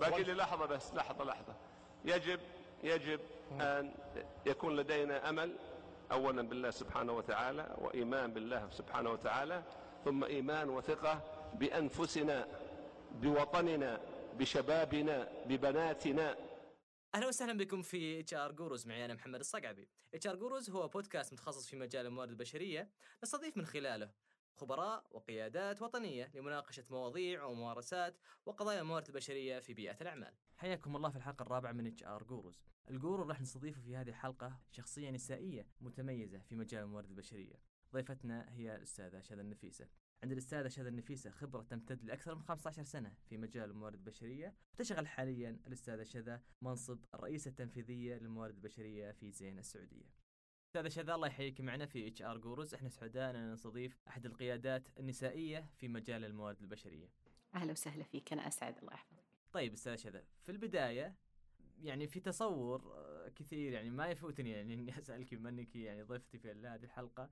باقي لي لحظة بس لحظة لحظة. يجب يجب أن يكون لدينا أمل أولا بالله سبحانه وتعالى وإيمان بالله سبحانه وتعالى ثم إيمان وثقة بأنفسنا بوطننا بشبابنا ببناتنا. أهلا وسهلا بكم في HR Gurus. معي أنا محمد الصقعبي. HR Gurus هو بودكاست متخصص في مجال الموارد البشرية. نستضيف من خلاله خبراء وقيادات وطنية لمناقشة مواضيع وممارسات وقضايا الموارد البشرية في بيئة الأعمال. حياكم الله في الحلقة الرابعة من HR Gurus. ال guru راح نستضيفه في هذه الحلقة شخصية نسائية متميزة في مجال الموارد البشرية. ضيفتنا هي الأستاذة شذى النفيسة. عند الأستاذة شذى النفيسة خبرة تمتد لأكثر من 15 سنة في مجال الموارد البشرية وتشغل حاليا الأستاذة شذى منصب الرئيسة التنفيذية للموارد البشرية في زين السعودية أستاذة شذى الله يحييك معنا في HR Gurus إحنا سعداء ان نستضيف أحد القيادات النسائية في مجال الموارد البشرية. أهلا وسهلا فيك. أنا أسعد الله يحفظك. طيب أستاذ شذى في البداية يعني في تصور آه، كثير يعني ما يفوتني يعني إني أسألك بما إنك يعني ضيفتي في هذه الحلقة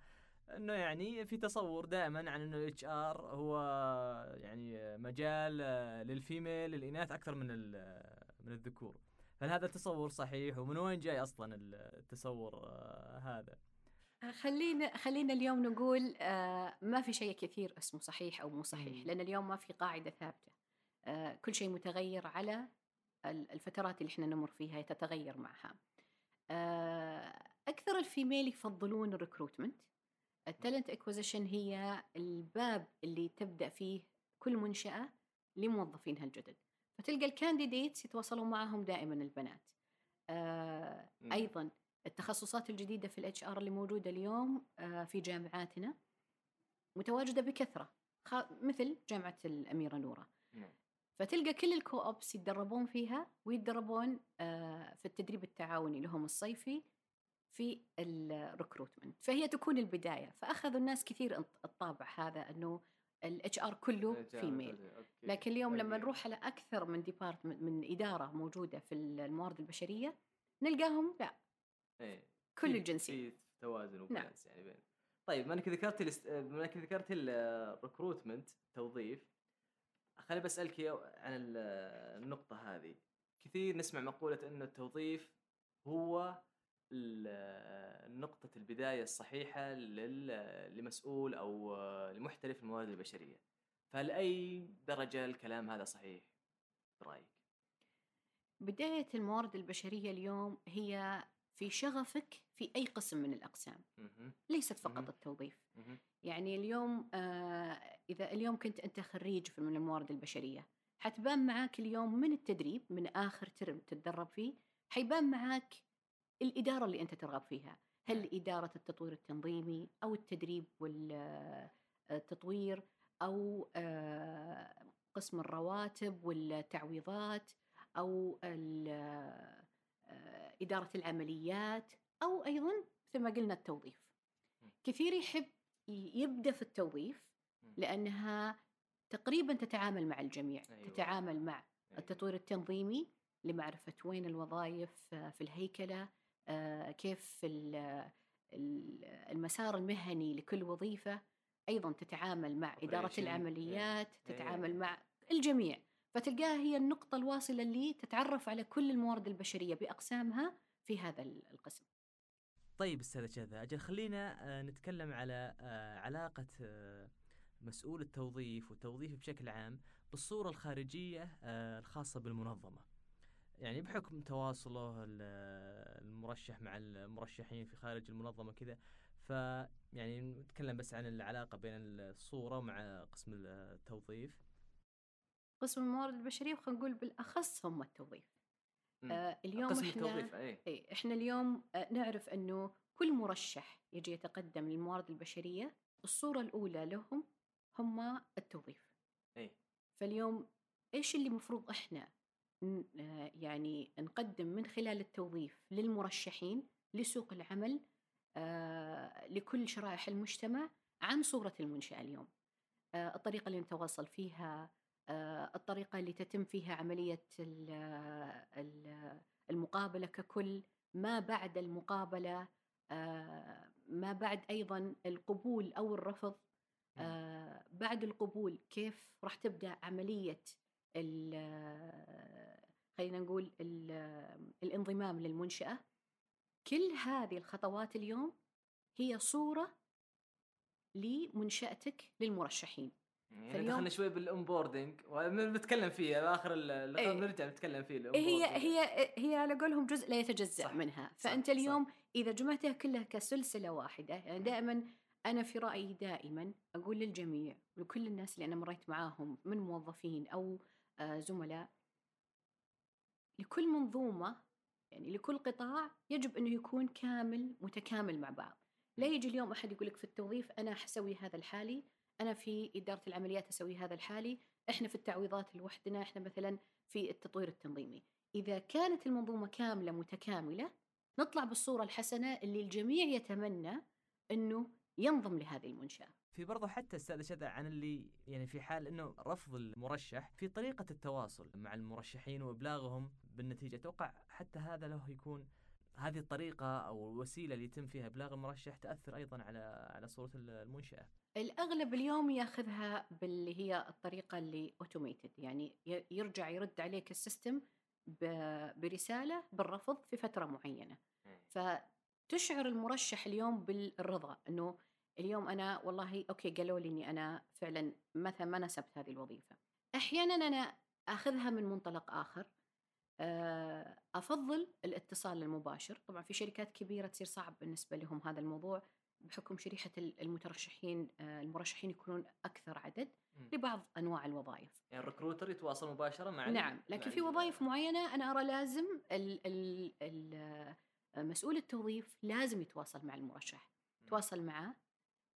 إنه يعني في تصور دائما عن إنه ال HR هو يعني مجال آه، لل female للإناث أكثر من ال- من الذكور. هل هذا التصور صحيح؟ ومن وين جاي أصلا التصور آه، هذا؟ خلينا خلينا اليوم نقول آه، ما في شيء كثير اسمه صحيح أو مو صحيح. لأن اليوم ما في قاعدة ثابتة. آه، كل شيء متغير على ال- الفترات اللي إحنا نمر فيها تتغير معها. آه، أكثر ال female يفضلون ال recruitment ال talent acquisition هي الباب اللي تبدأ فيه كل منشأة لموظفينها الجدد. فتلقى ال candidates يتواصلون معهم دائما البنات آه،. أيضا التخصصات الجديدة في ال HR اللي موجودة اليوم آه، في جامعاتنا متواجدة بكثرة مثل جامعة الأميرة نوره نعم. فتلقى كل ال co-ops يتدربون فيها ويتدربون آه، في التدريب التعاوني لهم الصيفي في ال recruitment فهي تكون البداية فأخذوا الناس كثير الطابع هذا إنه ال HR كله. female لكن اليوم لما نروح على أكثر من department من إدارة موجودة في الموارد البشرية نلقاهم لا. إيه. كل الجنسيات في توازن نعم. و balance يعني بين طيب ما أنك ذكرت الاست... ما أنك ذكرت ال recruitment توظيف خليني بسألك عن ال- النقطة هذه. كثير نسمع مقولة انه التوظيف هو نقطة البداية الصحيحة لمسؤول أو لمحترف الموارد البشرية فلأي درجة الكلام هذا صحيح برأيك؟ بداية الموارد البشرية اليوم هي في شغفك في أي قسم من الأقسام مهم. ليست فقط. التوظيف. يعني اليوم آه إذا اليوم كنت أنت خريج في- من الموارد البشرية حتبان معاك اليوم من التدريب من آخر ترم تتدرب فيه حيبان معاك الإدارة اللي أنت ترغب فيها هل نعم. إدارة التطوير التنظيمي أو التدريب والتطوير أو آه، قسم الرواتب والتعويضات أو ال- آه، إدارة العمليات أو أيضا مثل ما قلنا التوظيف. كثير يحب ي- يبدأ في التوظيف مم. لأنها تقريبا تتعامل مع الجميع أيوة. تتعامل مع أيوة. التطوير التنظيمي لمعرفة وين الوظائف آه، في الهيكلة آه، كيف ال- ال- المسار المهني لكل وظيفة أيضا تتعامل مع إدارة Operation. العمليات إيه. تتعامل مع الجميع فتلقاها هي النقطة الواصلة اللي تتعرف على كل الموارد البشرية بأقسامها في هذا ال- القسم طيب أستاذ شذا أجل خلينا آه، نتكلم على آه، علاقة آه، مسؤول التوظيف والتوظيف بشكل عام بالصورة الخارجية آه، الخاصة بالمنظمة يعني بحكم تواصله ال- المرشح مع المرشحين في خارج المنظمة كذا ف يعني نتكلم بس عن العلاقة بين الصورة مع قسم التوظيف. قسم الموارد البشرية وخلينا نقول بالأخص هم التوظيف. آه، اليوم قسم إحنا التوظيف اي إيه إحنا اليوم آه، نعرف إنه كل مرشح يجي يتقدم للموارد البشرية الصورة الأولى لهم هم التوظيف. اي فاليوم إيش اللي المفروض إحنا يعني نقدم من خلال التوظيف للمرشحين لسوق العمل آه، لكل شرائح المجتمع عن صورة المنشأة اليوم. آه، الطريقة اللي نتواصل فيها آه، الطريقة اللي تتم فيها عملية ال- ال- المقابلة ككل ما بعد المقابلة آه، ما بعد أيضا القبول أو الرفض آه بعد القبول كيف راح تبدأ عملية ال- خلينا نقول ال- الانضمام للمنشأة كل هذه الخطوات اليوم هي صورة لمنشأتك للمرشحين يعني دخلنا شوي بالانبوردنج بنتكلم فيه باخر اللقاء إيه. بنرجع نتكلم فيه هي الonboarding. هي هي على قولهم جزء لا يتجزأ صح، منها صح، فأنت صح. اليوم إذا جمعتها كلها كسلسلة واحدة يعني دائما أنا في رأيي دائما أقول للجميع ولكل الناس اللي أنا مريت معاهم من موظفين أو آه، زملاء لكل منظومة يعني لكل قطاع يجب أنه يكون كامل متكامل مع بعض. لا يجي اليوم أحد يقول لك في التوظيف أنا حسوي هذا الحالي أنا في إدارة العمليات أسوي هذا الحالي إحنا في التعويضات لوحدنا إحنا مثلا في التطوير التنظيمي. إذا كانت المنظومة كاملة متكاملة نطلع بالصورة الحسنة اللي الجميع يتمنى أنه ينضم لهذه المنشأة. في برضه حتى أستاذ شذا عن اللي يعني في حال أنه رفض المرشح في طريقة التواصل مع المرشحين وإبلاغهم بالنتيجة. أتوقع حتى هذا له يكون هذه الطريقة أو الوسيلة اللي يتم فيها إبلاغ المرشح تأثر أيضا على على صورة المنشأة. الأغلب اليوم يأخذها باللي هي الطريقة اللي automated يعني يرجع يرد عليك ال system ب- برسالة بالرفض في فترة معينة. فتشعر المرشح اليوم بالرضا أنه اليوم أنا والله okay قالوا لي أني أنا فعلا مثلا ناسبت هذه الوظيفة. أحيانا أنا أخذها من منطلق آه، أفضل الاتصال المباشر طبعا في شركات كبيرة تصير صعب بالنسبة لهم هذا الموضوع بحكم شريحة ال- المترشحين آه، المرشحين يكونون أكثر عدد. لبعض أنواع الوظائف يعني ال recruiter يتواصل مباشره مع نعم لكن مع في وظائف معينة أنا أرى لازم ال ال ال آه، مسؤول التوظيف لازم يتواصل مع المرشح مم. يتواصل معه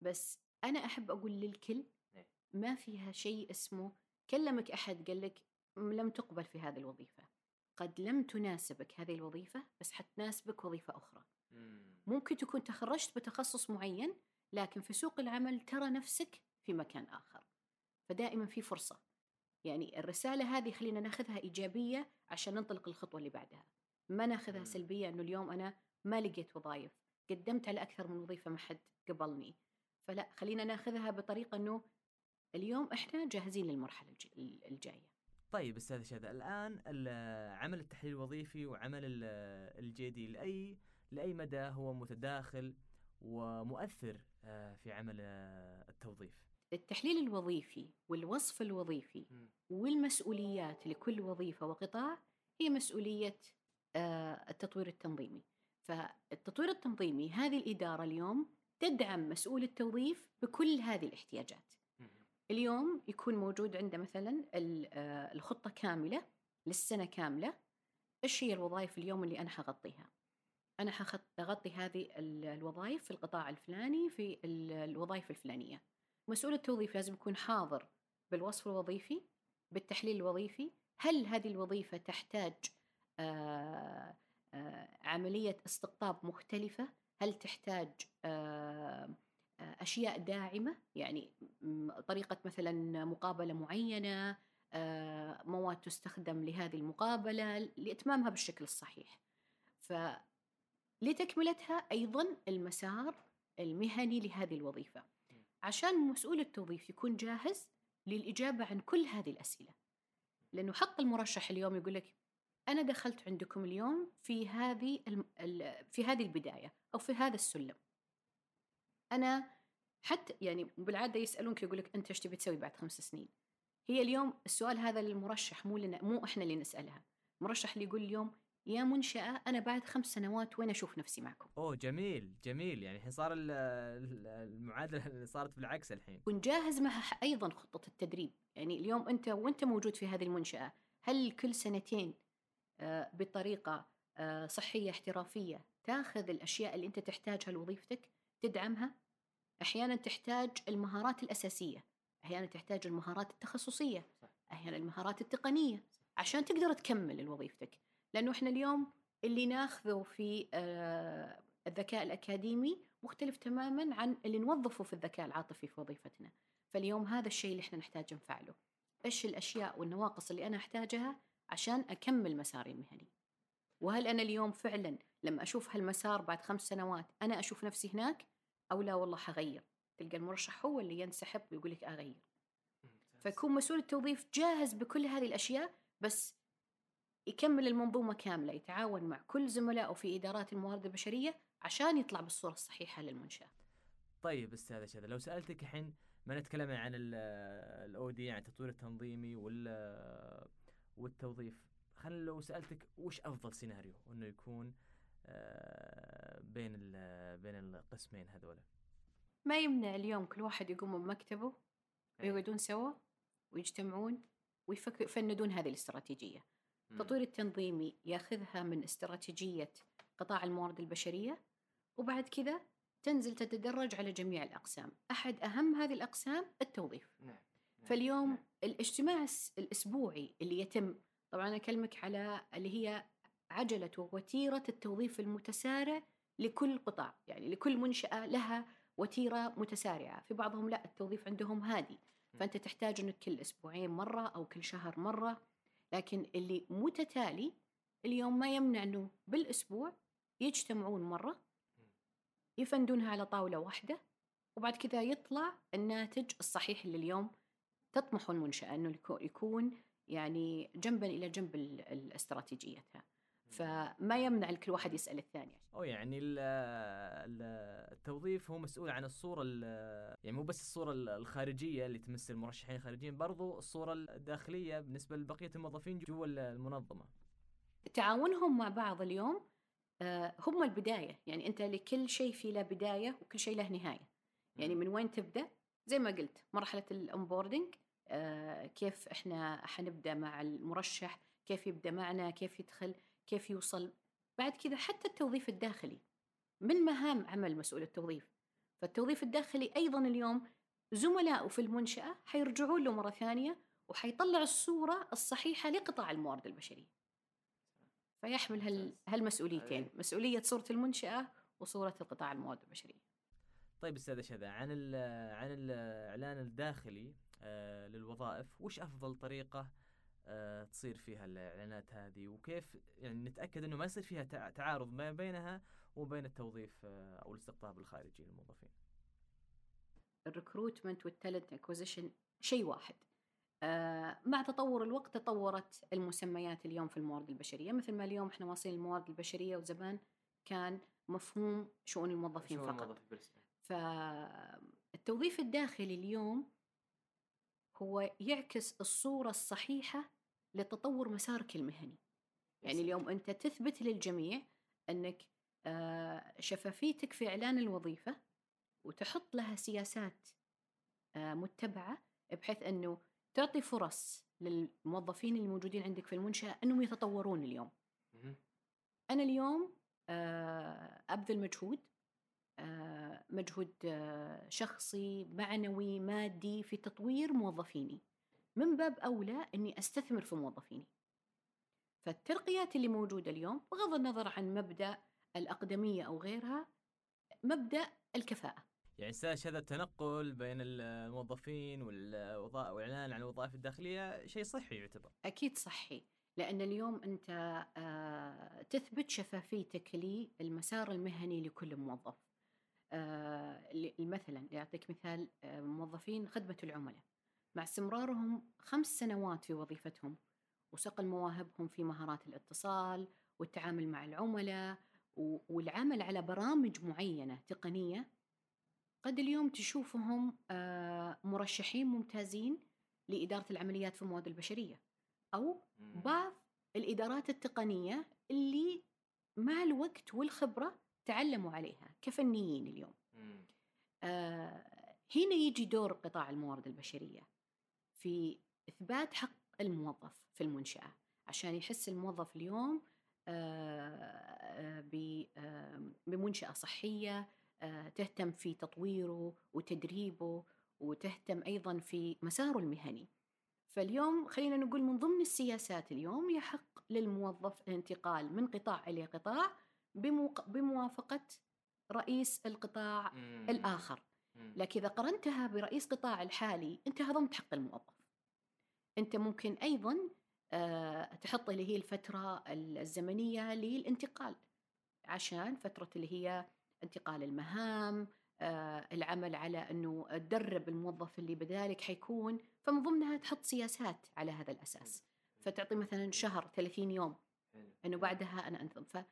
بس أنا أحب أقول للكل إيه. ما فيها شيء اسمه كلمك أحد قال لك لم تقبل في هذه الوظيفة قد لم تناسبك هذه الوظيفة بس حتناسبك وظيفة أخرى. مم. ممكن تكون تخرجت بتخصص معين لكن في سوق العمل ترى نفسك في مكان آخر. فدائما في فرصة. يعني الرسالة هذه خلينا ناخذها إيجابية عشان ننطلق الخطوة اللي بعدها. ما ناخذها. سلبية أنه اليوم أنا ما لقيت وظائف قدمت على أكثر من وظيفة ما حد قبلني. فلا خلينا ناخذها بطريقة أنه اليوم إحنا جاهزين للمرحلة الج- الجاية. طيب أستاذ شذا الآن ال- عمل التحليل الوظيفي وعمل الجي دي لاي لأي مدى هو متداخل ومؤثر آه، في عمل آه، التوظيف؟ التحليل الوظيفي والوصف الوظيفي. والمسؤوليات لكل وظيفة وقطاع هي مسؤولية آه، التطوير التنظيمي. فالتطوير التنظيمي هذه الإدارة اليوم تدعم مسؤول التوظيف بكل هذه الاحتياجات. اليوم يكون موجود عنده مثلا آه، الخطة كاملة للسنة كاملة إيش هي الوظائف اليوم اللي أنا حغطيها؟ أنا حغطي هذه ال- الوظائف في القطاع الفلاني في ال- الوظائف الفلانية. مسؤول التوظيف لازم يكون حاضر بالوصف الوظيفي بالتحليل الوظيفي. هل هذه الوظيفة تحتاج آه، آه، عملية استقطاب مختلفة؟ هل تحتاج آه، أشياء داعمة يعني طريقة مثلا مقابلة معينة آه، مواد تستخدم لهذه المقابلة لإتمامها بالشكل الصحيح. فلتكملتها أيضا المسار المهني لهذه الوظيفة. عشان مسؤول التوظيف يكون جاهز للإجابة عن كل هذه الأسئلة. لأنه حق المرشح اليوم يقول لك أنا دخلت عندكم اليوم في هذه في هذه البداية أو في هذا السلم. أنا حتى يعني بالعادة يسألونك يقول لك أنت إيش تبي تسوي بعد خمس سنين؟ هي اليوم السؤال هذا للمرشح مو لنا مو إحنا اللي نسألها. المرشح اللي يقول اليوم يا منشأة أنا بعد خمس سنوات وين أشوف نفسي معكم؟ أوه جميل جميل. يعني الحين صار ال- ال- المعادلة اللي صارت بالعكس الحين. تكون جاهز معها أيضا خطة التدريب. يعني اليوم أنت وأنت موجود في هذه المنشأة هل كل سنتين آه، بطريقة آه، صحية احترافية تأخذ الأشياء اللي أنت تحتاجها لوظيفتك؟ تدعمها أحيانا تحتاج المهارات الأساسية أحيانا تحتاج المهارات التخصصية أحيانا المهارات التقنية عشان تقدر تكمل وظيفتك لأنه إحنا اليوم اللي ناخذه في آه، الذكاء الأكاديمي مختلف تماما عن اللي نوظفه في الذكاء العاطفي في وظيفتنا. فاليوم هذا الشيء اللي إحنا نحتاج نفعله. إيش الأشياء والنواقص اللي أنا أحتاجها عشان أكمل مساري المهني؟ وهل أنا اليوم فعلا لما أشوف هالمسار بعد خمس سنوات أنا أشوف نفسي هناك أو لا؟ والله حغير. تلقى المرشح هو اللي ينسحب ويقول لك أغير. فيكون مسؤول التوظيف جاهز بكل هذه الأشياء بس يكمل المنظومة كاملة يتعاون مع كل زملائه في إدارات الموارد البشرية عشان يطلع بالصورة الصحيحة للمنشاه طيب أستاذ شذا لو سألتك الحين ما نتكلم عن الاودي عن التطوير التنظيمي وال والتوظيف خلينا لو سألتك وش أفضل سيناريو إنه يكون آه، بين بين القسمين هذولا ما يمنع اليوم كل واحد يقوم بمكتبه إيه. ويقعدون سوا ويجتمعون ويفندون هذه الاستراتيجية التطوير التنظيمي ياخذها من استراتيجية قطاع الموارد البشرية وبعد كذا تنزل تتدرج على جميع الأقسام أحد أهم هذه الأقسام التوظيف نعم. نعم. فاليوم نعم. الاجتماع الأسبوعي اللي يتم طبعا أنا أكلمك على اللي هي عجلة ووتيرة التوظيف المتسارع لكل قطاع يعني لكل منشأة لها وتيرة متسارعة. في بعضهم لا التوظيف عندهم هادي. فأنت تحتاج أنك كل أسبوعين مرة أو كل شهر مرة. لكن اللي متتالي اليوم ما يمنع أنه بالأسبوع يجتمعون مرة يفندونها على طاولة واحدة وبعد كذا يطلع الناتج الصحيح اللي اليوم تطمح المنشأة أنه يكون يعني جنبا إلى جنب استراتيجيتها. فما يمنع كل واحد يسأل الثاني أو يعني التوظيف هو مسؤول عن الصورة يعني مو بس الصورة الخارجية اللي تمثل المرشحين الخارجيين برضو الصورة الداخلية بالنسبة لبقية الموظفين جوا المنظمة. تعاونهم مع بعض اليوم آه، هم البداية. يعني أنت لكل شيء في له بداية وكل شيء له نهاية. يعني من وين تبدأ؟ زي ما قلت مرحلة الاونبوردنج آه، كيف إحنا حنبدأ مع المرشح كيف يبدأ معنا كيف يدخل كيف يوصل. بعد كذا حتى التوظيف الداخلي. من مهام عمل مسؤول التوظيف. فالتوظيف الداخلي أيضا اليوم زملائه في المنشأة حيرجعون له مرة ثانية وحيطلع الصورة الصحيحة لقطاع الموارد البشرية. فيحمل هال هالمسؤوليتين مسؤولية صورة المنشأة وصورة القطاع الموارد البشرية. طيب أستاذ شذا عن عن الإعلان الداخلي آه، للوظائف وش أفضل طريقة آه، تصير فيها الإعلانات هذه وكيف يعني نتأكد إنه ما يصير فيها تعارض ما بينها وبين التوظيف آه، أو الاستقطاب الخارجي للموظفين. ال recruitment وال talent acquisition شيء واحد. آه، مع تطور الوقت تطورت المسميات اليوم في الموارد البشرية مثل ما اليوم إحنا واصلين الموارد البشرية وزمان كان مفهوم شؤون الموظفين شؤون فقط. فالتوظيف الداخلي اليوم هو يعكس الصورة الصحيحة لتطور مسارك المهني. يعني اليوم أنت تثبت للجميع أنك آه، شفافيتك في إعلان الوظيفة وتحط لها سياسات آه، متبعة بحيث أنه تعطي فرص للموظفين الموجودين عندك في المنشأة أنهم يتطورون اليوم. أنا اليوم آه، أبذل مجهود مجهود شخصي معنوي مادي في تطوير موظفيني. من باب أولى أني أستثمر في موظفيني. فالترقيات اللي موجودة اليوم بغض النظر عن مبدأ الأقدمية أو غيرها مبدأ الكفاءة. يعني ساش هذا التنقل بين الموظفين والإعلان عن الوظائف الداخلية شيء صحي يعتبر. أكيد صحي. لأن اليوم أنت آه، تثبت شفافيتك للمسار المهني لكل موظف. آه، مثلا يعطيك مثال آه، موظفين خدمة العملاء. مع استمرارهم خمس سنوات في وظيفتهم وصقل مواهبهم في مهارات الاتصال والتعامل مع العملاء والعمل على برامج معينة تقنية قد اليوم تشوفهم آه، مرشحين ممتازين لإدارة العمليات في المواد البشرية أو بعض الإدارات التقنية اللي مع الوقت والخبرة تعلموا عليها كفنيين اليوم. آه هنا يجي دور قطاع الموارد البشرية في إثبات حق الموظف في المنشأة عشان يحس الموظف اليوم آه, آه، بمنشأة صحية آه تهتم في تطويره وتدريبه وتهتم أيضا في مساره المهني. فاليوم خلينا نقول من ضمن السياسات اليوم يحق للموظف الانتقال من قطاع إلى قطاع بموافقة رئيس القطاع مم. الآخر. مم. لكن إذا قرنتها برئيس قطاع الحالي أنت هضمت حق الموظف أنت ممكن أيضا آه، تحط اللي هي الفترة الزمنية للانتقال. عشان فترة اللي هي انتقال المهام آه، العمل على أنه تدرب الموظف اللي بدالك حيكون. فمن ضمنها تحط سياسات على هذا الأساس. فتعطي مثلا شهر 30 يوم. أنه بعدها أنا أنظم.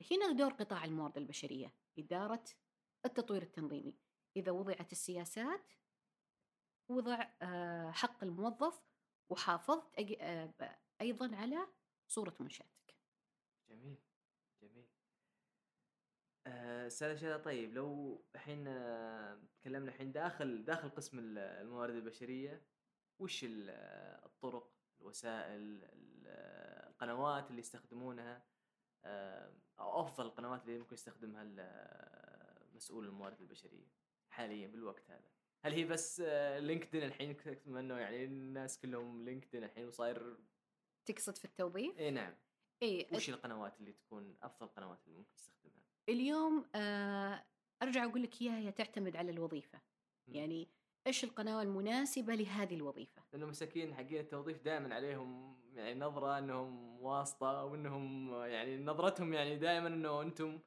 فهنا دور قطاع الموارد البشرية إدارة التطوير التنظيمي. إذا وضعت السياسات وضع آه، حق الموظف وحافظت آه، أيضا على صورة منشآتك. جميل جميل. آه، أستاذ شهد طيب لو الحين آه، تكلمنا الحين داخل داخل قسم ال- الموارد البشرية وش ال- آه، الطرق الوسائل ال- آه، القنوات اللي يستخدمونها؟ آه، أو أفضل القنوات اللي ممكن يستخدمها آه، مسؤول الموارد البشرية حاليا بالوقت هذا. هل هي بس آه، لينكدين الحين؟ بما إنه يعني الناس كلهم لينكدين الحين وصاير تقصد في التوظيف؟ إي نعم. إي وش القنوات اللي تكون أفضل القنوات اللي ممكن تستخدمها؟ اليوم آه، أرجع أقول لك إياها هي تعتمد على الوظيفة. يعني إيش القناة المناسبة لهذه الوظيفة؟ لأنه مساكين حقين التوظيف دائما عليهم يعني نظرة إنهم واسطة أو انهم يعني نظرتهم يعني دائما إنه أنتم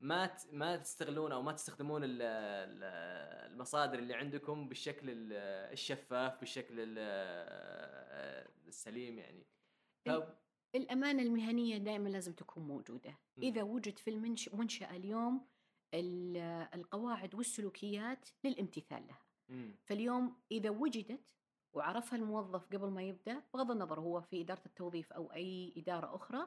ما ت- ما تستغلون أو ما تستخدمون ال- ال- المصادر اللي عندكم بالشكل ال- الشفاف بالشكل ال- السليم يعني ف- الامانه المهنية دائما لازم تكون موجودة. إذا وجد في المنشاه اليوم ال- القواعد والسلوكيات للامتثال لها. فاليوم إذا وجدت وعرفها الموظف قبل ما يبدأ بغض النظر هو في إدارة التوظيف أو أي إدارة أخرى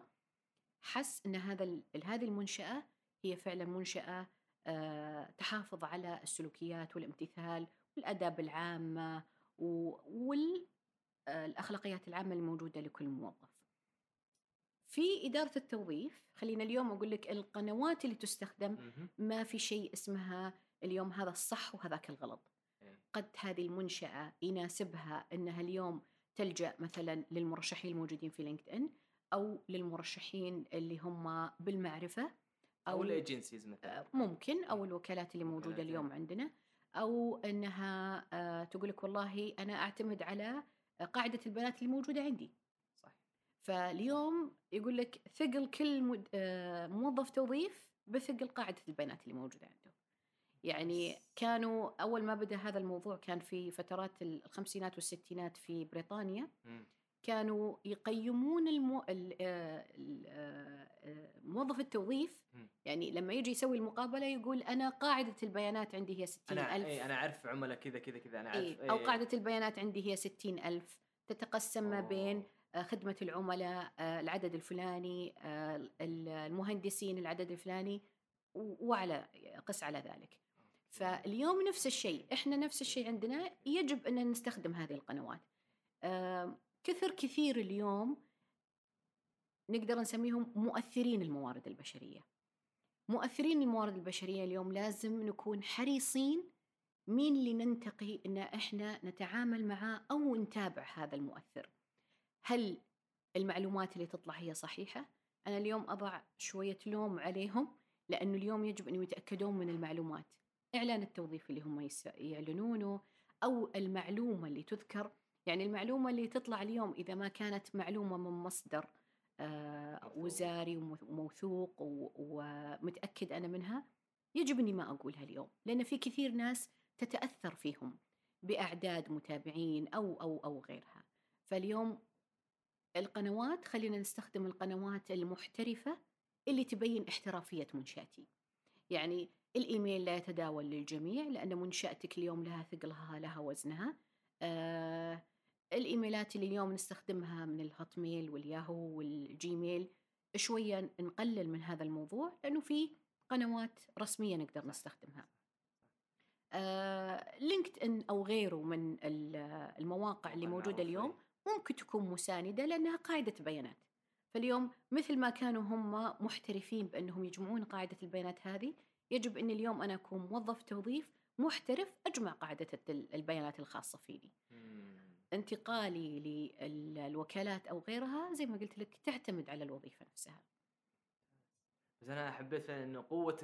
حس إن هذا هذه المنشأة هي فعلا منشأة آه، تحافظ على السلوكيات والامتثال والأداب العامة والاخلاقيات العامة الموجودة لكل موظف. في إدارة التوظيف خلينا اليوم أقول لك القنوات اللي تستخدم. ما في شيء اسمها اليوم هذا الصح وهذاك الغلط. قد هذه المنشأة يناسبها أنها اليوم تلجأ مثلا للمرشحين الموجودين في لينكد إن أو للمرشحين اللي هم بالمعرفة أو ال agencies مثلا. آه، ممكن أو الوكالات اللي موجودة اليوم عندنا أو أنها آه، تقول لك والله أنا أعتمد على قاعدة البيانات اللي موجودة عندي. صح فاليوم يقول لك ثقل كل آه، موظف توظيف بثقل قاعدة البيانات اللي موجودة عنده. يعني كانوا أول ما بدأ هذا الموضوع كان في فترات الخمسينات والستينات في بريطانيا. كانوا يقيمون المو... ال... آه،. آه، موظف التوظيف. يعني لما يجي يسوي المقابلة يقول أنا قاعدة البيانات عندي هي ستين أنا ألف اي أنا أعرف عملاء كذا كذا كذا أنا أعرف إيه، أو إيه. قاعدة البيانات عندي هي ستين ألف تتقسم ما بين. آه، خدمة العملاء العدد الفلاني ال- المهندسين العدد الفلاني وعلى قس على ذلك فاليوم نفس الشيء إحنا نفس الشيء عندنا يجب أن نستخدم هذه القنوات. كثر كثير اليوم نقدر نسميهم مؤثرين الموارد البشرية. مؤثرين الموارد البشرية اليوم لازم نكون حريصين مين اللي ننتقي إن إحنا نتعامل معاه أو نتابع هذا المؤثر. هل المعلومات اللي تطلع هي صحيحة؟ أنا اليوم أضع شوية لوم عليهم لأنه اليوم يجب أن يتأكدون من المعلومات. إعلان التوظيف اللي هم يعلنونه أو المعلومة اللي تذكر. يعني المعلومة اللي تطلع اليوم إذا ما كانت معلومة من مصدر آه،. وزاري وموث- وموثوق و- ومتأكد أنا منها يجب إني ما أقولها اليوم. لأن في كثير ناس تتأثر فيهم بأعداد متابعين أو أو أو غيرها. فاليوم القنوات خلينا نستخدم القنوات المحترفة اللي تبين احترافية منشآتي. يعني الإيميل لا يتداول للجميع لأن منشأتك اليوم لها ثقلها لها وزنها. آه الإيميلات اللي اليوم نستخدمها من الهوت ميل والياهو والجيميل شوية نقلل من هذا الموضوع لأنه في قنوات رسمية نقدر نستخدمها. آه لينكد ان أو غيره من ال- المواقع اللي موجودة اليوم. ممكن تكون مساندة لأنها قاعدة بيانات. فاليوم مثل ما كانوا هم محترفين بأنهم يجمعون قاعدة البيانات هذه يجب إن اليوم أنا أكون موظف توظيف محترف أجمع قاعدة الت- البيانات الخاصة فيني. انتقالي للوكالات أو غيرها زي ما قلت لك تعتمد على الوظيفة نفسها بس أنا حبيت إنه قوة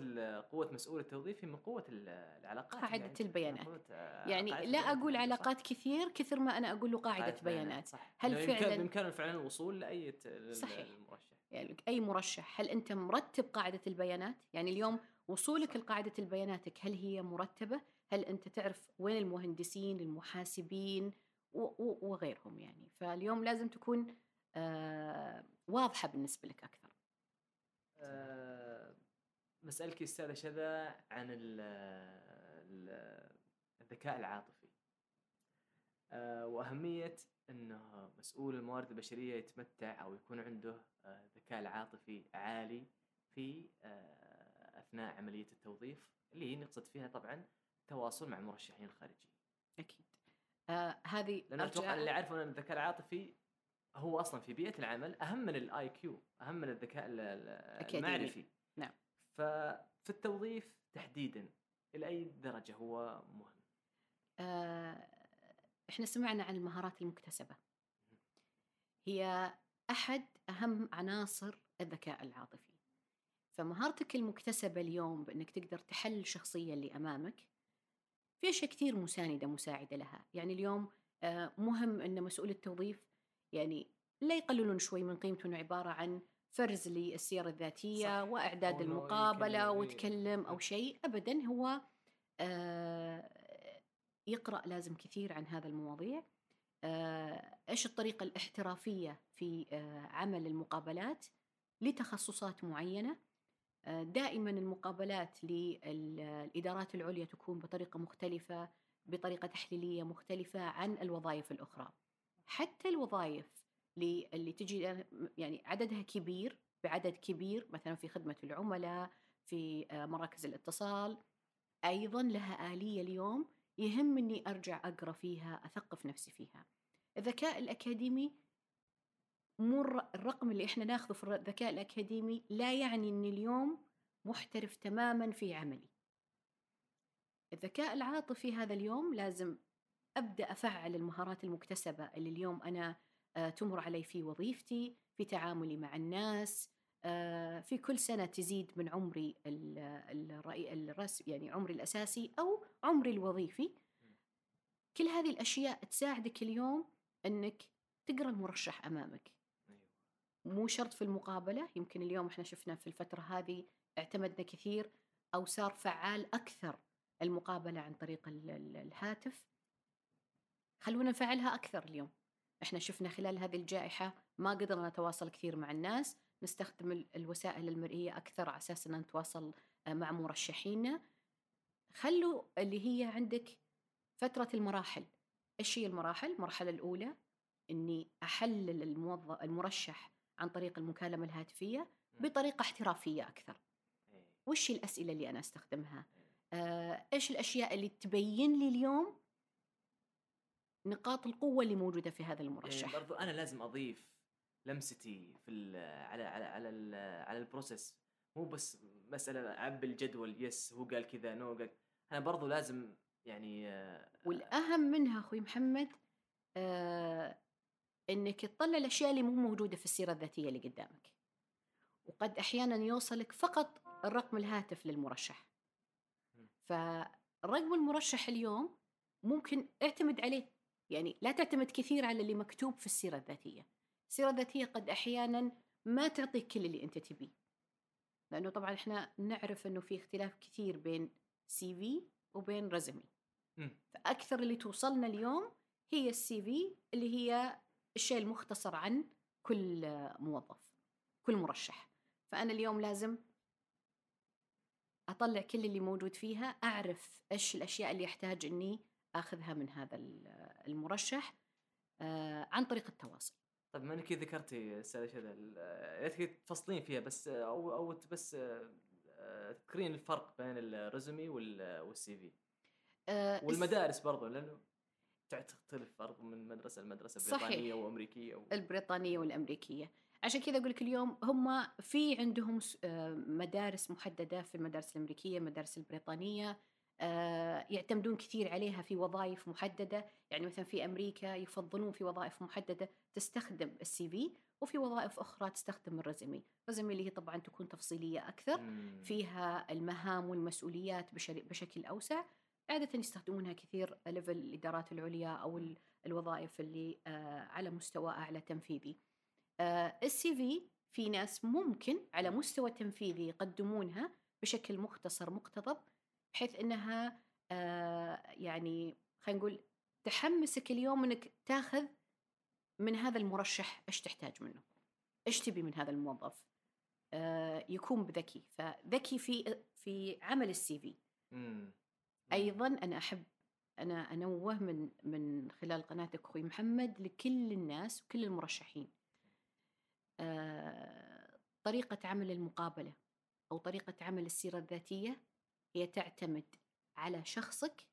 قوة مسؤول التوظيف هي من قوة ال- العلاقات قاعدة يعني البيانات. آه، يعني قاعدة لا. أقول صح. علاقات كثير كثر ما أنا أقول له قاعدة بيانات صح هل بإمكان- فعلاً- بامكانه فعلا الوصول لأي صحيح. المرشح يعني أي مرشح هل أنت مرتب قاعدة البيانات يعني اليوم وصولك لقاعدة البياناتك هل هي مرتبة؟ هل أنت تعرف وين المهندسين المحاسبين؟ وغيرهم يعني. فاليوم لازم تكون آه واضحة بالنسبة لك أكثر. آه، بسألك أستاذة شذا عن ال- ال- الذكاء العاطفي. آه، وأهمية أنه مسؤول الموارد البشرية يتمتع أو يكون عنده الذكاء العاطفي عالي في آه، أثناء عملية التوظيف اللي هي نقصد فيها طبعا التواصل مع المرشحين الخارجيين. أكيد. آه هذه لأن أتوقع أرجع- اللي يعرفون أن الذكاء العاطفي هو أصلا في بيئة العمل أهم من الآي كيو أهم من الذكاء. المعرفي. نعم. ففي التوظيف تحديدا إلى أي درجة هو مهم؟ آه، إحنا سمعنا عن المهارات المكتسبة. هي أحد أهم عناصر الذكاء العاطفي. فمهارتك المكتسبة اليوم بأنك تقدر تحل الشخصية اللي أمامك في أشياء كثير مساندة مساعدة لها. يعني اليوم آه، مهم أن مسؤول التوظيف يعني لا يقللون شوي من قيمته أنه عبارة عن فرز للسيرة الذاتية صح. وإعداد المقابلة يكلم- وتكلم أو. شيء. أبدا هو آه، يقرأ لازم كثير عن هذا المواضيع. آه، إيش الطريقة الاحترافية في عمل المقابلات لتخصصات معينة. دائما المقابلات للإدارات العليا تكون بطريقة مختلفة بطريقة تحليلية مختلفة عن الوظائف الأخرى. حتى الوظائف اللي تجي يعني عددها كبير بعدد كبير مثلا في خدمة العملاء في آه، مراكز الاتصال أيضا لها آلية اليوم يهم إني أرجع أقرأ فيها أثقف نفسي فيها. الذكاء الأكاديمي مو الر- الرقم اللي إحنا ناخذه في الذكاء الأكاديمي لا يعني إني اليوم محترف تماما في عملي. الذكاء العاطفي هذا اليوم لازم أبدأ أفعل المهارات المكتسبة اللي اليوم أنا آه، تمر علي في وظيفتي في تعاملي مع الناس آه، في كل سنة تزيد من عمري ال- الرأي الرس يعني عمري الأساسي أو عمري الوظيفي. كل هذه الأشياء تساعدك اليوم أنك تقرأ المرشح أمامك. مو شرط في المقابلة يمكن اليوم إحنا شفنا في الفترة هذه اعتمدنا كثير أو صار فعال أكثر المقابلة عن طريق ال- ال- الهاتف. خلونا نفعلها أكثر اليوم. إحنا شفنا خلال هذه الجائحة ما قدرنا نتواصل كثير مع الناس نستخدم ال- الوسائل المرئية أكثر على أساس أن نتواصل آه، مع مرشحينا خلوا اللي هي عندك فترة المراحل. إيش هي المراحل؟ المرحلة الأولى إني أحلل الموظف المرشح عن طريق المكالمة الهاتفية بطريقة احترافية أكثر. إيه. وش الأسئلة اللي أنا أستخدمها؟ آه، إيش الأشياء اللي تبين لي اليوم نقاط القوة اللي موجودة في هذا يعني المرشح؟ برضو أنا لازم أضيف لمستي في ال على على على ال على ال process. مو بس مسألة عب الجدول yes هو قال كذا no قال. أنا برضو لازم يعني آه، والأهم منها أخوي محمد آه إنك تطلع الأشياء اللي مو موجودة في السيرة الذاتية اللي قدامك. وقد أحيانا يوصلك فقط الرقم الهاتف للمرشح. فرقم المرشح اليوم ممكن اعتمد عليه. يعني لا تعتمد كثير على اللي مكتوب في السيرة الذاتية. السيرة الذاتية قد أحيانا ما تعطيك كل اللي أنت تبيه. لأنه طبعا إحنا نعرف أنه في اختلاف كثير بين سي في وبين رزمي مم. فأكثر اللي توصلنا اليوم هي السي في اللي هي الشيء المختصر عن كل موظف كل مرشح. فأنا اليوم لازم أطلع كل اللي موجود فيها أعرف إيش الأشياء اللي أحتاج أني أخذها من هذا ال- المرشح آه، عن طريق التواصل. طيب ما إنك ذكرتي أستاذ شذا ريت تفصلين فيها بس أو أو بس آه، آه، تذكرين الفرق بين ال resume وال- وال CV. والمدارس برضو لأنه تختلف برضو من مدرسة لمدرسة صحيح. بريطانية وأمريكية و... البريطانية والأمريكية. عشان كذا أقول لك اليوم هم في عندهم آه، مدارس محددة في المدارس الأمريكية المدارس البريطانية آه، يعتمدون كثير عليها في وظائف محددة. يعني مثلا في أمريكا يفضلون في وظائف محددة تستخدم ال CV وفي وظائف أخرى تستخدم ال resume ال resume اللي هي طبعا تكون تفصيلية أكثر. فيها المهام والمسؤوليات بشكل أوسع. عاده يستخدمونها كثير level الإدارات العليا ال- الوظائف اللي آه، على مستوى أعلى تنفيذي. السي في في ناس ممكن على مستوى تنفيذي يقدمونها بشكل مختصر مقتضب بحيث إنها آه، يعني خلينا نقول تحمسك اليوم إنك تاخذ من هذا المرشح إيش تحتاج منه إيش تبي من هذا الموظف. آه، يكون بذكي فذكي في في عمل السي في. أيضا أنا أحب أنا أنوه من من خلال قناتك أخوي محمد لكل الناس وكل المرشحين. آه، طريقة عمل المقابلة أو طريقة عمل السيرة الذاتية هي تعتمد على شخصك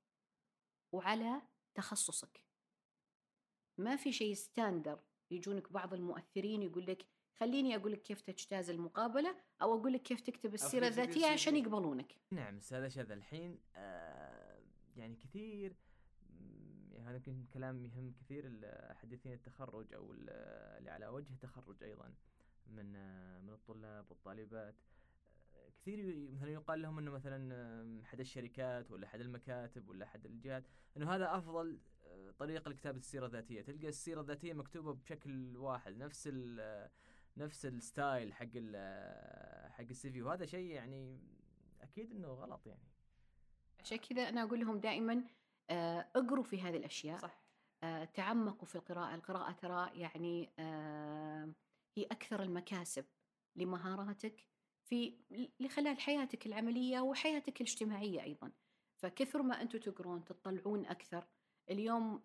وعلى تخصصك. ما في شيء ستاندر يجونك بعض المؤثرين يقول لك خليني أقول لك كيف تجتاز المقابلة أو أقول لك كيف تكتب السيرة الذاتية عشان. يقبلونك. نعم أستاذ شذا الحين آه يعني كثير يعني هذا يمكن كلام يهم كثير الحديثين التخرج أو ال- اللي على وجه التخرج أيضا من من الطلاب والطالبات. كثير مثلا يقال لهم إنه مثلا أحد الشركات ولا أحد المكاتب ولا أحد الجهات إنه هذا أفضل طريقة لكتابة السيرة الذاتية. تلقى السيرة الذاتية مكتوبة بشكل واحد نفس ال آه، نفس ال style حق حق ال CV. وهذا شيء يعني أكيد إنه غلط يعني. عشان كذا أنا أقول لهم دائما آه، اقروا في هذه الأشياء. صح. آه، تعمقوا في القراءة. القراءة ترى يعني آه، هي أكثر المكاسب لمهاراتك في لخلال حياتك العملية وحياتك الاجتماعية أيضا. فكثر ما أنتم تقرون تطلعون أكثر. اليوم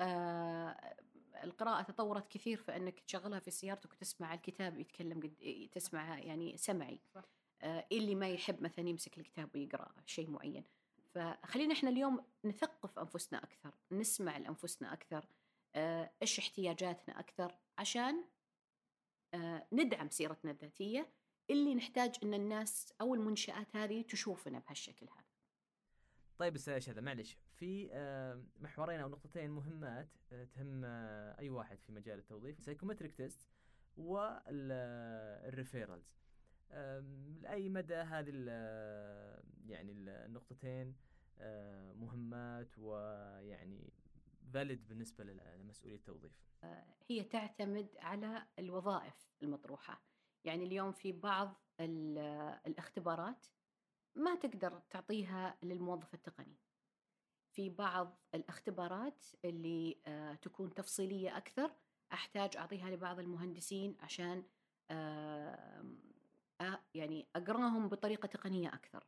القراءة تطورت كثير فإنك تشغلها في سيارتك وتسمع الكتاب يتكلم قد تسمعها يعني سمعي. صح. اللي ما يحب مثلا يمسك الكتاب ويقرأ شيء معين. فخلينا إحنا اليوم نثقف أنفسنا أكثر نسمع لأنفسنا أكثر آه، إيش احتياجاتنا أكثر عشان آه، ندعم سيرتنا الذاتية اللي نحتاج إن الناس أو المنشآت هذه تشوفنا بهالشكل هذا. طيب أستاذ شذا معلش في آه، محورين أو نقطتين مهمات تهم أي واحد في مجال التوظيف psychometric test وال referrals لأي مدى هذه يعني ال- النقطتين آه، مهمات ويعني valid بالنسبة لل- لمسؤولية التوظيف؟ هي تعتمد على الوظائف المطروحة. يعني اليوم في بعض ال- الاختبارات ما تقدر تعطيها للموظف التقني. في بعض الاختبارات اللي آه، تكون تفصيلية أكثر أحتاج أعطيها لبعض المهندسين عشان يعني أقرأهم بطريقة تقنية أكثر.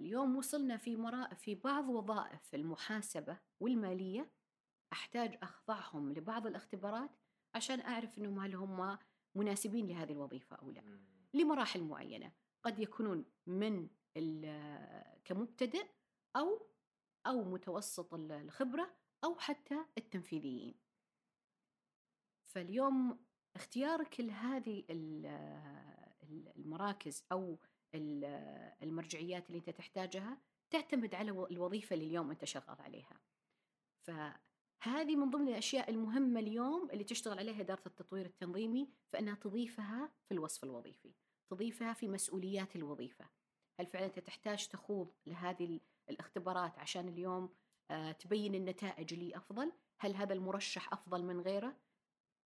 اليوم وصلنا في مرا في بعض وظائف المحاسبة والمالية أحتاج أخضعهم لبعض الاختبارات عشان أعرف انهم هل هم مناسبين لهذه الوظيفة أو لا. لمراحل معينة. قد يكونون من ال- كمبتدئ أو أو متوسط ال- الخبرة أو حتى التنفيذيين. فاليوم اختيارك لهذه ال- ال- المراكز أو ال- المرجعيات اللي أنت تحتاجها تعتمد على الوظيفة اللي اليوم أنت شغال عليها. فهذه من ضمن الأشياء المهمة اليوم اللي تشتغل عليها إدارة التطوير التنظيمي فإنها تضيفها في الوصف الوظيفي تضيفها في مسؤوليات الوظيفة. هل فعلا أنت تحتاج تخوض لهذه ال- الاختبارات عشان اليوم آه، تبين النتائج اللي أفضل؟ هل هذا المرشح أفضل من غيره؟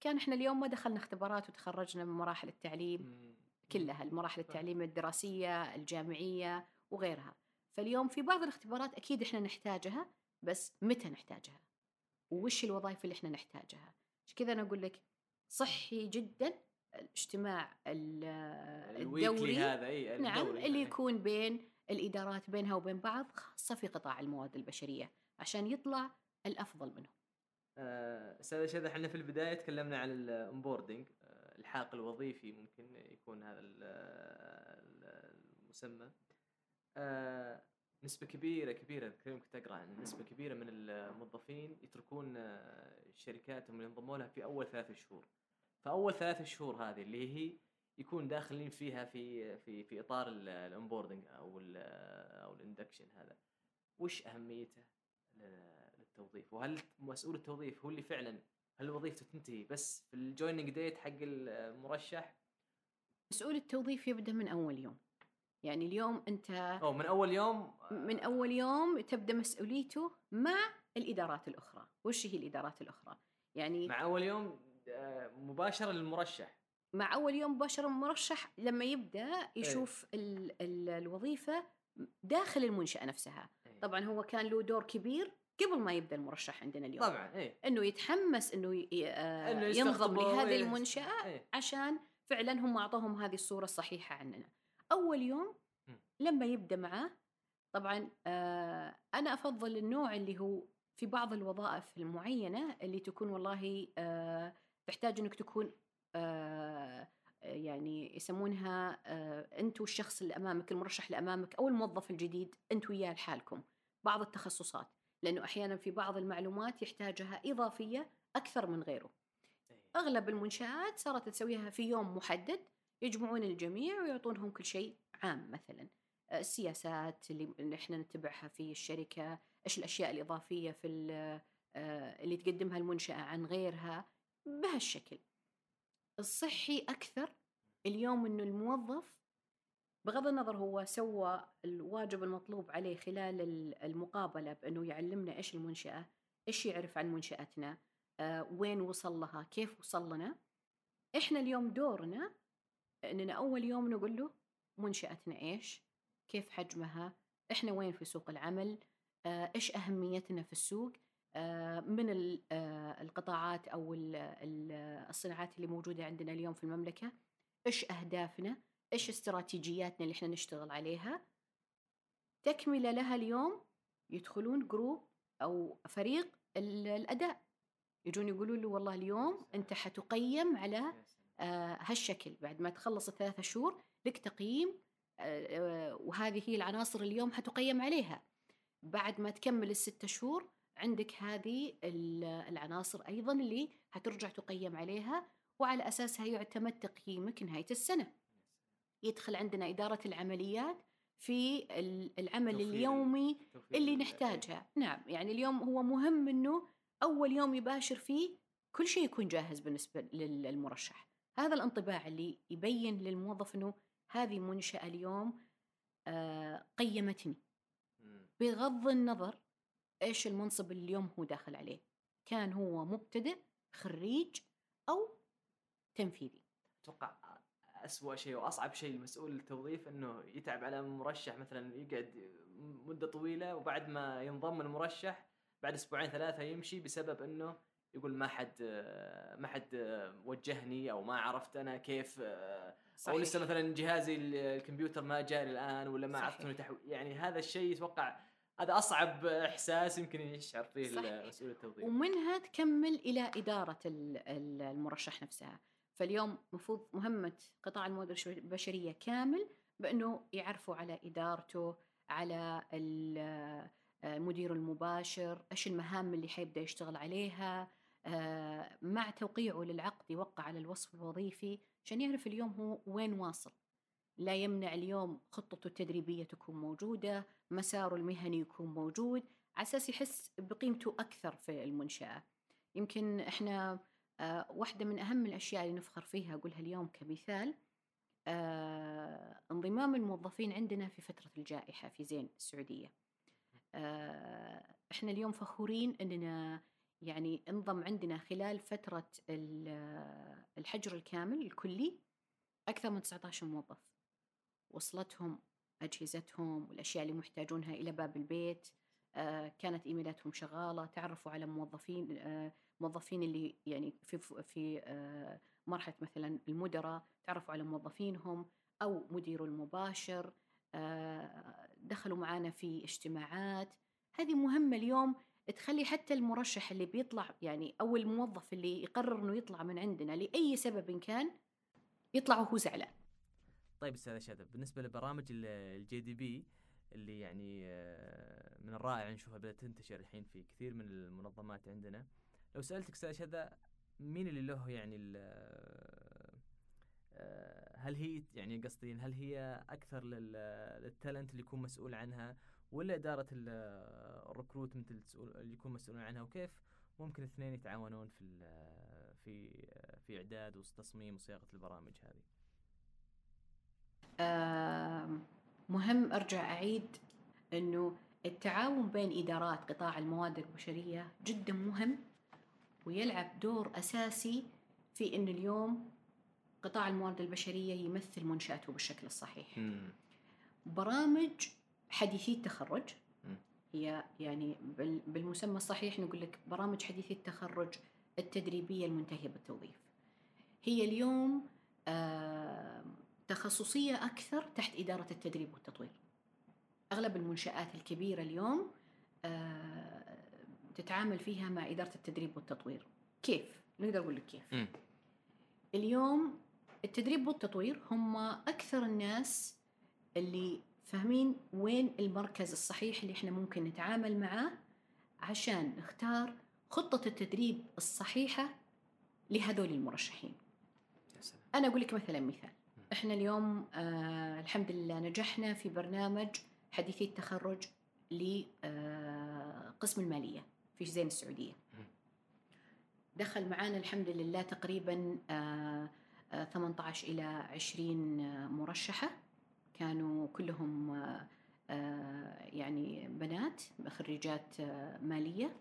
كان إحنا اليوم ما دخلنا اختبارات وتخرجنا من مراحل التعليم كلها المراحل التعليم الدراسية الجامعية وغيرها. فاليوم في بعض الاختبارات أكيد إحنا نحتاجها بس متى نحتاجها؟ وش الوظائف اللي إحنا نحتاجها؟ عشان كذا أنا أقول لك؟ صحي جدا الاجتماع ال- الدوري. هذا إي نعم الدوري اللي يعني. يكون بين الإدارات بينها وبين بعض خاصة في قطاع الموارد البشرية عشان يطلع الأفضل منهم. أستاذ شذا إحنا في البداية تكلمنا عن الانبوردنج الحاق الوظيفي ممكن يكون هذا ال- المسمى. آه، نسبة كبيرة كبيرة كنت أقرأ عن نسبة كبيرة من الموظفين يتركون آه، شركاتهم اللي انضموا لها في أول ثلاث شهور. فأول ثلاث شهور هذه اللي هي يكون داخلين فيها في في في إطار ال onboarding أو ال أو ال induction هذا. وش أهميته؟ للتوظيف وهل مسؤول التوظيف هو اللي فعلا هل وظيفته تنتهي بس في ال joining date حق المرشح مسؤول التوظيف يبدأ من أول يوم. يعني اليوم أنت أو من أول يوم من أول يوم تبدأ مسؤوليته مع الإدارات الأخرى. وش هي الإدارات الأخرى؟ يعني مع أول يوم آه، مباشرة للمرشح. مع أول يوم مباشرة مرشح لما يبدأ يشوف ال ال الوظيفة داخل المنشأة نفسها. إيه. طبعا هو كان له دور كبير قبل ما يبدأ المرشح عندنا اليوم. طبعا إيه. إنه يتحمس إنه آه، إنه ينضم لهذه ويس- المنشأة إيه. عشان فعلا هم أعطوهم هذه الصورة الصحيحة عننا. أول يوم م. لما يبدأ معاه طبعا آه، أنا أفضل النوع اللي هو في بعض الوظائف المعينة اللي تكون والله آه، تحتاج إنك تكون آه، يعني يسمونها آه، انت والشخص اللي أمامك المرشح اللي أمامك أو الموظف الجديد انت وياه لحالكم. بعض التخصصات. لأنه أحيانا في بعض المعلومات يحتاجها إضافية أكثر من غيره. إيه. أغلب المنشآت صارت تسويها في يوم محدد يجمعون الجميع ويعطونهم كل شيء عام مثلا. آه، السياسات اللي إحنا نتبعها في الشركة إيش الأشياء الإضافية في آه، اللي تقدمها المنشأة عن غيرها بهالشكل. الصحي أكثر اليوم إنه الموظف بغض النظر هو سوى الواجب المطلوب عليه خلال ال- المقابلة بأنه يعلمنا إيش المنشأة إيش يعرف عن منشأتنا آه، وين وصل لها كيف وصل لنا. إحنا اليوم دورنا اننا أول يوم نقول له منشأتنا إيش كيف حجمها إحنا وين في سوق العمل آه، إيش أهميتنا في السوق آه، من آه، القطاعات ال- الصناعات اللي موجودة عندنا اليوم في المملكة إيش أهدافنا إيش استراتيجياتنا اللي إحنا نشتغل عليها؟ تكملة لها اليوم يدخلون جروب أو فريق ال- الأداء. يجون يقولوا له والله اليوم أنت حتقيم على آه، هالشكل. بعد ما تخلص الثلاثة شهور لك تقييم آه، آه، وهذه هي العناصر اليوم حتقيم عليها. بعد ما تكمل الستة شهور عندك هذه ال- العناصر أيضا اللي حترجع تقيم عليها وعلى أساسها يعتمد تقييمك نهاية السنة. يدخل عندنا إدارة العمليات في ال- العمل توفير ال- اليومي توفير اللي ال- نحتاجها نعم يعني اليوم هو مهم أنه أول يوم يباشر فيه كل شيء يكون جاهز بالنسبة لل- للمرشح. هذا الانطباع اللي يبين للموظف أنه هذه منشأة اليوم آه، قيمتني. بغض النظر إيش المنصب اللي اليوم هو داخل عليه. كان هو مبتدئ خريج أو تنفيذي. أتوقع اسوء شيء وأصعب شيء لمسؤول التوظيف إنه يتعب على مرشح مثلا يقعد مدة طويلة وبعد ما ينضم المرشح بعد أسبوعين ثلاثة يمشي بسبب إنه يقول ما حد ما حد وجهني أو ما عرفت أنا كيف أو لسه مثلا جهازي الكمبيوتر ما جاني الآن ولا ما صحيح. عرفت. يعني هذا الشيء أتوقع هذا أصعب إحساس يمكن يشعر فيه صحيح. مسؤول التوظيف ومنها تكمل إلى إدارة ال- ال- المرشح نفسها فاليوم مفروض مهمة قطاع الموارد البشرية كامل بأنه يعرفوا على إدارته على ال- المدير المباشر إيش المهام اللي حيبدأ يشتغل عليها آه، مع توقيعه للعقد يوقع على الوصف الوظيفي عشان يعرف اليوم هو وين واصل. لا يمنع اليوم خطته التدريبية تكون موجودة مساره المهني يكون موجود على أساس يحس بقيمته أكثر في المنشأة. يمكن إحنا آه، واحدة من أهم الأشياء اللي نفخر فيها أقولها اليوم كمثال آه، انضمام الموظفين عندنا في فترة الجائحة في زين السعودية. آه، إحنا اليوم فخورين أننا يعني انضم عندنا خلال فترة ال- الحجر الكامل الكلي أكثر من 19 موظف. وصلتهم أجهزتهم والأشياء اللي محتاجونها إلى باب البيت آه، كانت إيميلاتهم شغالة تعرفوا على موظفين آه، موظفين اللي يعني في في آه، مرحلة مثلا المدراء تعرفوا على موظفينهم أو مديره المباشر آه، دخلوا معنا في اجتماعات. هذه مهمة اليوم تخلي حتى المرشح اللي بيطلع يعني أو الموظف اللي يقرر إنه يطلع من عندنا لأي سبب كان يطلع وهو زعلان. طيب أستاذ شذا ب بالنسبة لبرامج ال GDP اللي يعني آه، من الرائع نشوفها بدأت تنتشر الحين في كثير من المنظمات عندنا لو سألتك أستاذ شذا مين اللي له يعني آه، هل هي يعني قصدي هل هي أكثر لل- لل talent اللي يكون مسؤول عنها ولا إدارة ال- recruitment اللي تسؤول- اللي يكون مسؤول عنها وكيف ممكن الاثنين يتعاونون في ال- في في إعداد وتصميم وصياغة البرامج هذه؟ مهم أرجع أعيد إنه التعاون بين إدارات قطاع الموارد البشرية جدا مهم. ويلعب دور أساسي في إن اليوم قطاع الموارد البشرية يمثل منشأته بالشكل الصحيح. برامج حديثي التخرج مم. هي يعني بال- بالمسمى الصحيح نقول لك برامج حديثي التخرج التدريبية المنتهية بالتوظيف. هي اليوم آم، تخصصية أكثر تحت إدارة التدريب والتطوير. أغلب المنشآت الكبيرة اليوم آه، تتعامل فيها مع إدارة التدريب والتطوير. كيف؟ نقدر نقول لك كيف. مم. اليوم التدريب والتطوير هم أكثر الناس اللي فاهمين وين المركز الصحيح اللي إحنا ممكن نتعامل معاه عشان نختار خطة التدريب الصحيحة لهذول المرشحين أنا أقول لك مثلا مثال إحنا اليوم آه الحمد لله نجحنا في برنامج حديثي التخرج لقسم المالية في زين السعودية. مم. دخل معانا الحمد لله تقريبا آه آه 18 إلى 20 آه، مرشحة. كانوا كلهم آه آه يعني بنات خريجات آه مالية.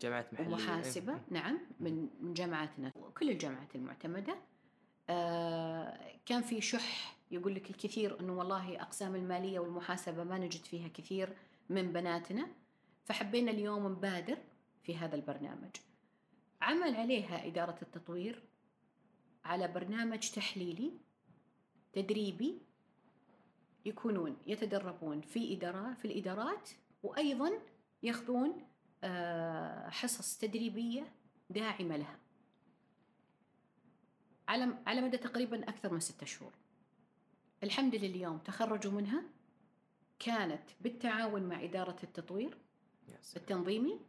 جامعات محلية ومحاسبة إيه. نعم من من جامعاتنا. كل الجامعات المعتمدة. آه، كان في شح يقول لك الكثير إنه والله أقسام المالية والمحاسبة ما نجد فيها كثير من بناتنا. فحبينا اليوم نبادر في هذا البرنامج. عمل عليها إدارة التطوير على برنامج تحليلي تدريبي يكونون يتدربون في إدارة في الإدارات وأيضا ياخذون آه، حصص تدريبية داعمة لها. على على مدى تقريبا أكثر من ستة شهور. الحمد لله اليوم تخرجوا منها. كانت بالتعاون مع إدارة التطوير. التنظيمي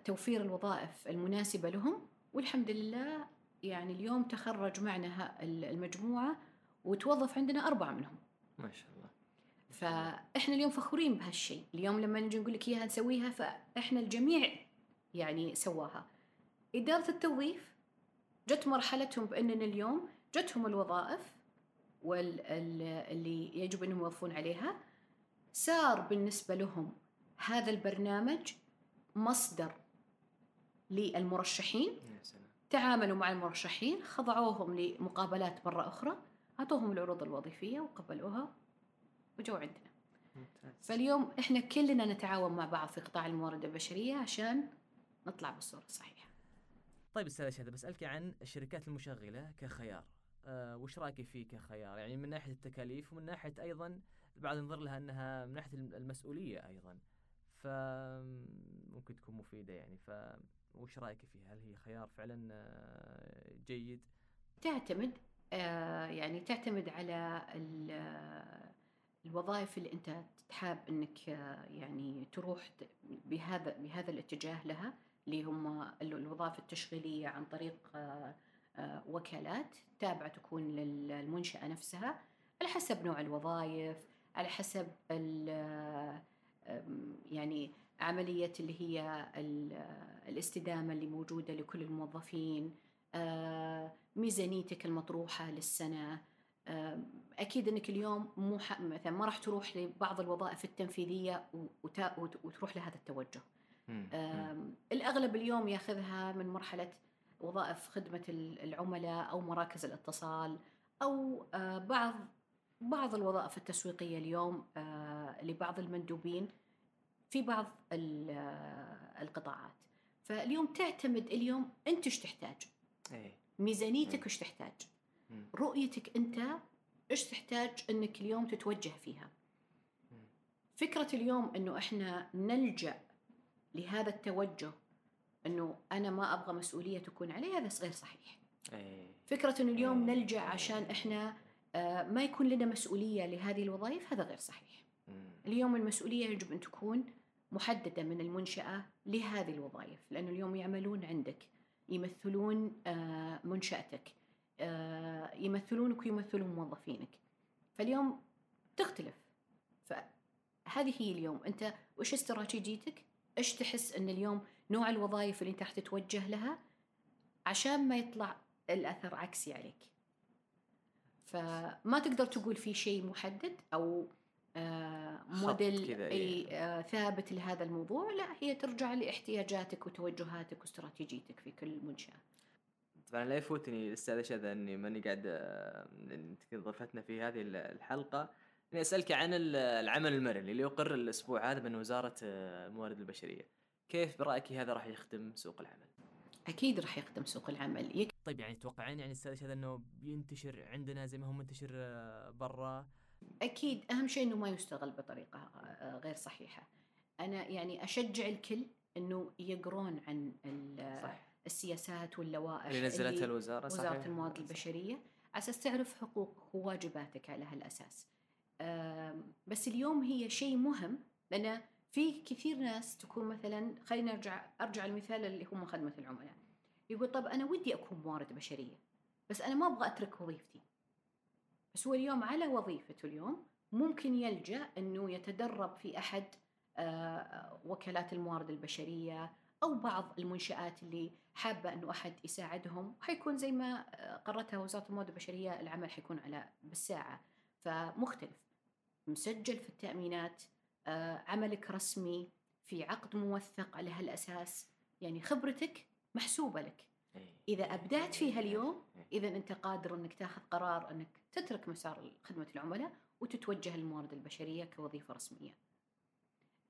لتوفير الوظائف المناسبة لهم والحمد لله يعني اليوم تخرج معنا المجموعة وتوظف عندنا أربعة منهم. ما شاء الله. فإحنا اليوم فخورين بهالشيء. اليوم لما نجي نقول لك إياها نسويها فإحنا الجميع يعني سواها. إدارة التوظيف جت مرحلتهم بأننا اليوم جتهم الوظائف واللي يجب أنهم يوظفون عليها. صار بالنسبة لهم هذا البرنامج مصدر للمرشحين. تعاملوا مع المرشحين خضعوهم لمقابلات مرة أخرى أعطوهم العروض الوظيفية وقبلوها وجوا عندنا. فاليوم إحنا كلنا نتعاون مع بعض في قطاع الموارد البشرية عشان نطلع بالصورة الصحيحة. طيب أستاذ شهد بسألك عن الشركات المشغلة كخيار. أه وش رأيك فيه كخيار؟ يعني من ناحية التكاليف ومن ناحية أيضا البعض ينظر لها أنها من ناحية المسؤولية أيضا. فممكن تكون مفيدة يعني. ف وش رأيك فيها؟ هل هي خيار فعلا آه، جيد؟ تعتمد آه، يعني تعتمد على ال- الوظائف اللي أنت تحاب أنك آه، يعني تروح بهذا بهذا الاتجاه لها اللي هم ال- الوظائف التشغيلية عن طريق وكالات تابعة تكون للمنشأة نفسها على حسب نوع الوظائف على حسب آه، يعني عملية اللي هي ال- آه، الاستدامة اللي موجودة لكل الموظفين آه، ميزانيتك المطروحة للسنة آم، أكيد أنك اليوم مو مثلا ما راح تروح لبعض الوظائف التنفيذية وتروح لهذا التوجه. الأغلب اليوم يأخذها من مرحلة وظائف خدمة ال- العملاء أو مراكز الاتصال أو آه، بعض بعض الوظائف التسويقية اليوم آه، لبعض المندوبين في بعض آه، القطاعات فاليوم تعتمد اليوم أنت إيش تحتاج إيه ميزانيتك مم. إيش تحتاج. رؤيتك أنت إيش تحتاج أنك اليوم تتوجه فيها. فكرة اليوم أنه إحنا نلجأ لهذا التوجه أنه أنا ما أبغى مسؤولية تكون علي هذا غير صحيح إيه فكرة أنه اليوم. نلجأ عشان إحنا ما يكون لنا مسؤولية لهذه الوظائف هذا غير صحيح. اليوم المسؤولية يجب أن تكون محددة من المنشأة لهذه الوظائف لأنه اليوم يعملون عندك يمثلون آه، منشأتك آه، يمثلونك ويمثلون موظفينك. فاليوم تختلف. فهذه هي اليوم. أنت وش استراتيجيتك؟ إيش تحس أن اليوم نوع الوظائف اللي أنت راح تتوجه لها عشان ما يطلع الأثر عكسي عليك؟ فما تقدر تقول في شيء محدد أو آه، موديل أي إيه. آه، ثابت لهذا الموضوع لا هي ترجع لإحتياجاتك وتوجهاتك واستراتيجيتك في كل منشأة طبعا لا يفوتني الاستاذ إني ماني قاعد آه، انت ضيفتنا في هذه ال- الحلقة إني أسألك عن ال- العمل المرن اللي يقر الأسبوع هذا من وزارة الموارد البشرية. كيف برأيك هذا راح يخدم سوق العمل؟ أكيد راح يخدم سوق العمل. يك- طيب يعني تتوقعين يعني أستاذ شذا إنه بينتشر عندنا زي ما هو منتشر آه، برا؟ أكيد. أهم شيء أنه ما يستغل بطريقة آه، غير صحيحة. أنا يعني أشجع الكل أنه يقرون عن صح. السياسات واللوائح اللي نزلتها الوزارة صحيح؟ وزارة الموارد البشرية. على أساس تعرف حقوقك وواجباتك على هالأساس. آم، بس اليوم هي شيء مهم لأن في كثير ناس تكون مثلا خلينا نرجع أرجع المثال اللي هم خدمة العملاء. يقول طب أنا ودي أكون موارد بشرية بس أنا ما أبغى أترك وظيفتي. بس هو اليوم على وظيفته اليوم ممكن يلجأ أنه يتدرب في أحد آه، وكالات الموارد البشرية أو بعض المنشآت اللي حابة أنه أحد يساعدهم. حيكون زي ما آه، قررتها وزارة الموارد البشرية العمل حيكون على بالساعة. فمختلف. مسجل في التأمينات آه، عملك رسمي في عقد موثق على هالأساس. يعني خبرتك محسوبة لك. إيه. إذا أبدعت فيها اليوم إيه. إذا أنت قادر أنك تاخذ قرار أنك تترك مسار خدمة العملاء وتتوجه للموارد البشرية كوظيفة رسمية.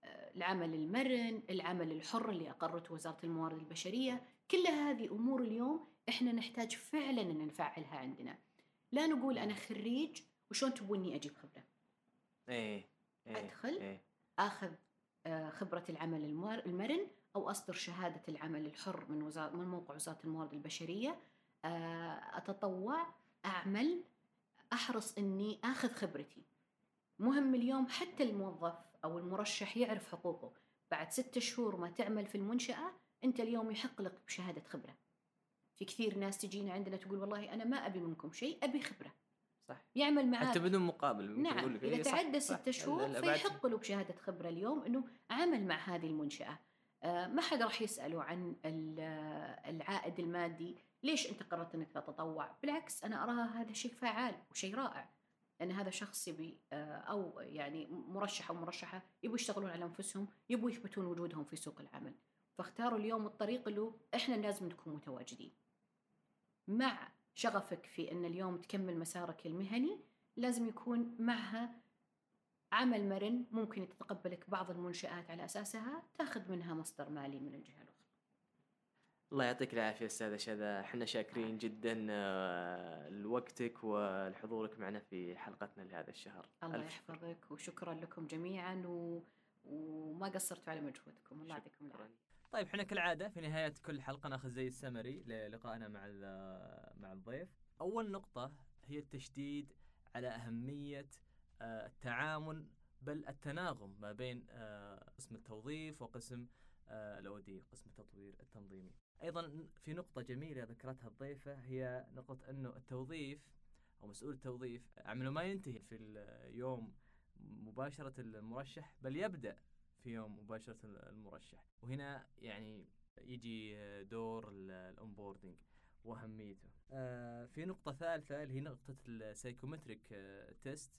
آه، العمل المرن العمل الحر اللي أقرته وزارة الموارد البشرية. كل هذه أمور اليوم إحنا نحتاج فعلا أن نفعلها عندنا. لا نقول أنا خريج وشون تبوني أجيب خبرة. إيه. إيه أدخل؟ إيه. آخذ آه، خبرة العمل المرن أو أصدر شهادة العمل الحر من وزاره من موقع وزارة الموارد البشرية. آه، أتطوع أعمل أحرص إني آخذ خبرتي. مهم اليوم حتى الموظف أو المرشح يعرف حقوقه. بعد ستة شهور ما تعمل في المنشأة أنت اليوم يحق لك بشهادة خبرة. في كثير ناس تجينا عندنا تقول والله أنا ما أبي منكم شيء أبي خبرة. صح. يعمل معاك حتى بدون مقابل نعم. إذا إيه، تعدى. ستة شهور فيحق له بشهادة خبرة اليوم أنه عمل مع هذه المنشأة. آه، ما حد راح يسأله عن ال- العائد المادي. ليش أنت قررت أنك تتطوع بالعكس أنا أراها هذا شيء فعال وشيء رائع. لأن هذا شخص يبي آه، أو يعني مرشح أو مرشحة يبوا يشتغلون على أنفسهم يبوا يثبتون وجودهم في سوق العمل. فاختاروا اليوم الطريق اللي هو إحنا لازم نكون متواجدين. مع شغفك في أن اليوم تكمل مسارك المهني لازم يكون معها عمل مرن ممكن تتقبلك بعض المنشآت على أساسها تاخذ منها مصدر مالي من الجهة الأخرى. الله يعطيك العافية أستاذ شذا. إحنا شاكرين جدا آه، لوقتك ولحضورك معنا في حلقتنا لهذا الشهر. الله. يحفظك وشكرا لكم جميعا و... وما قصرتوا على مجهودكم. الله يعطيكم العافية. طيب إحنا كالعادة في نهاية كل حلقة ناخذ زي السمري للقائنا مع مع الضيف. أول نقطة هي التشديد على أهمية آه، التعامل بل التناغم ما بين آه، قسم التوظيف وقسم آه، الأودي قسم التطوير التنظيمي. أيضا في نقطة جميلة ذكرتها الضيفة هي نقطة إنه التوظيف أو مسؤول التوظيف عمله ما ينتهي في اليوم مباشرة المرشح قبل يبدأ في يوم مباشرة المرشح. وهنا يعني يجي دور ال onboarding وأهميته. آه، في نقطة ثالثة اللي هي نقطة ال psychometric test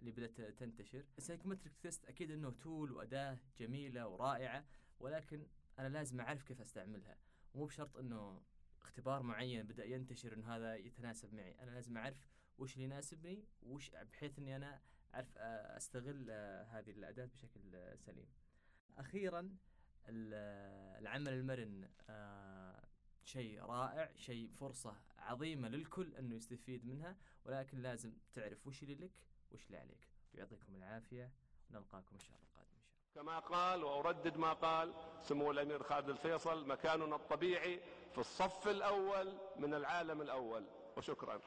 اللي بدأت تنتشر. ال psychometric test أكيد أنه tool وأداة جميلة ورائعة ولكن أنا لازم أعرف كيف أستعملها. ومو بشرط أنه اختبار معين بدأ ينتشر أنه هذا يتناسب معي. أنا لازم أعرف وش اللي يناسبني وش بحيث أني أنا أعرف آه، أستغل آه، هذه الأداة بشكل آه، سليم. أخيرا ال- العمل المرن آه، شيء رائع شيء فرصة عظيمة للكل أنه يستفيد منها ولكن لازم تعرف وش اللي لك وش اللي عليك. يعطيكم العافية ونلقاكم الشهر القادم إن شاء الله. كما قال وأردد ما قال سمو الأمير خالد الفيصل مكاننا الطبيعي في الصف الأول من العالم الأول. وشكرا.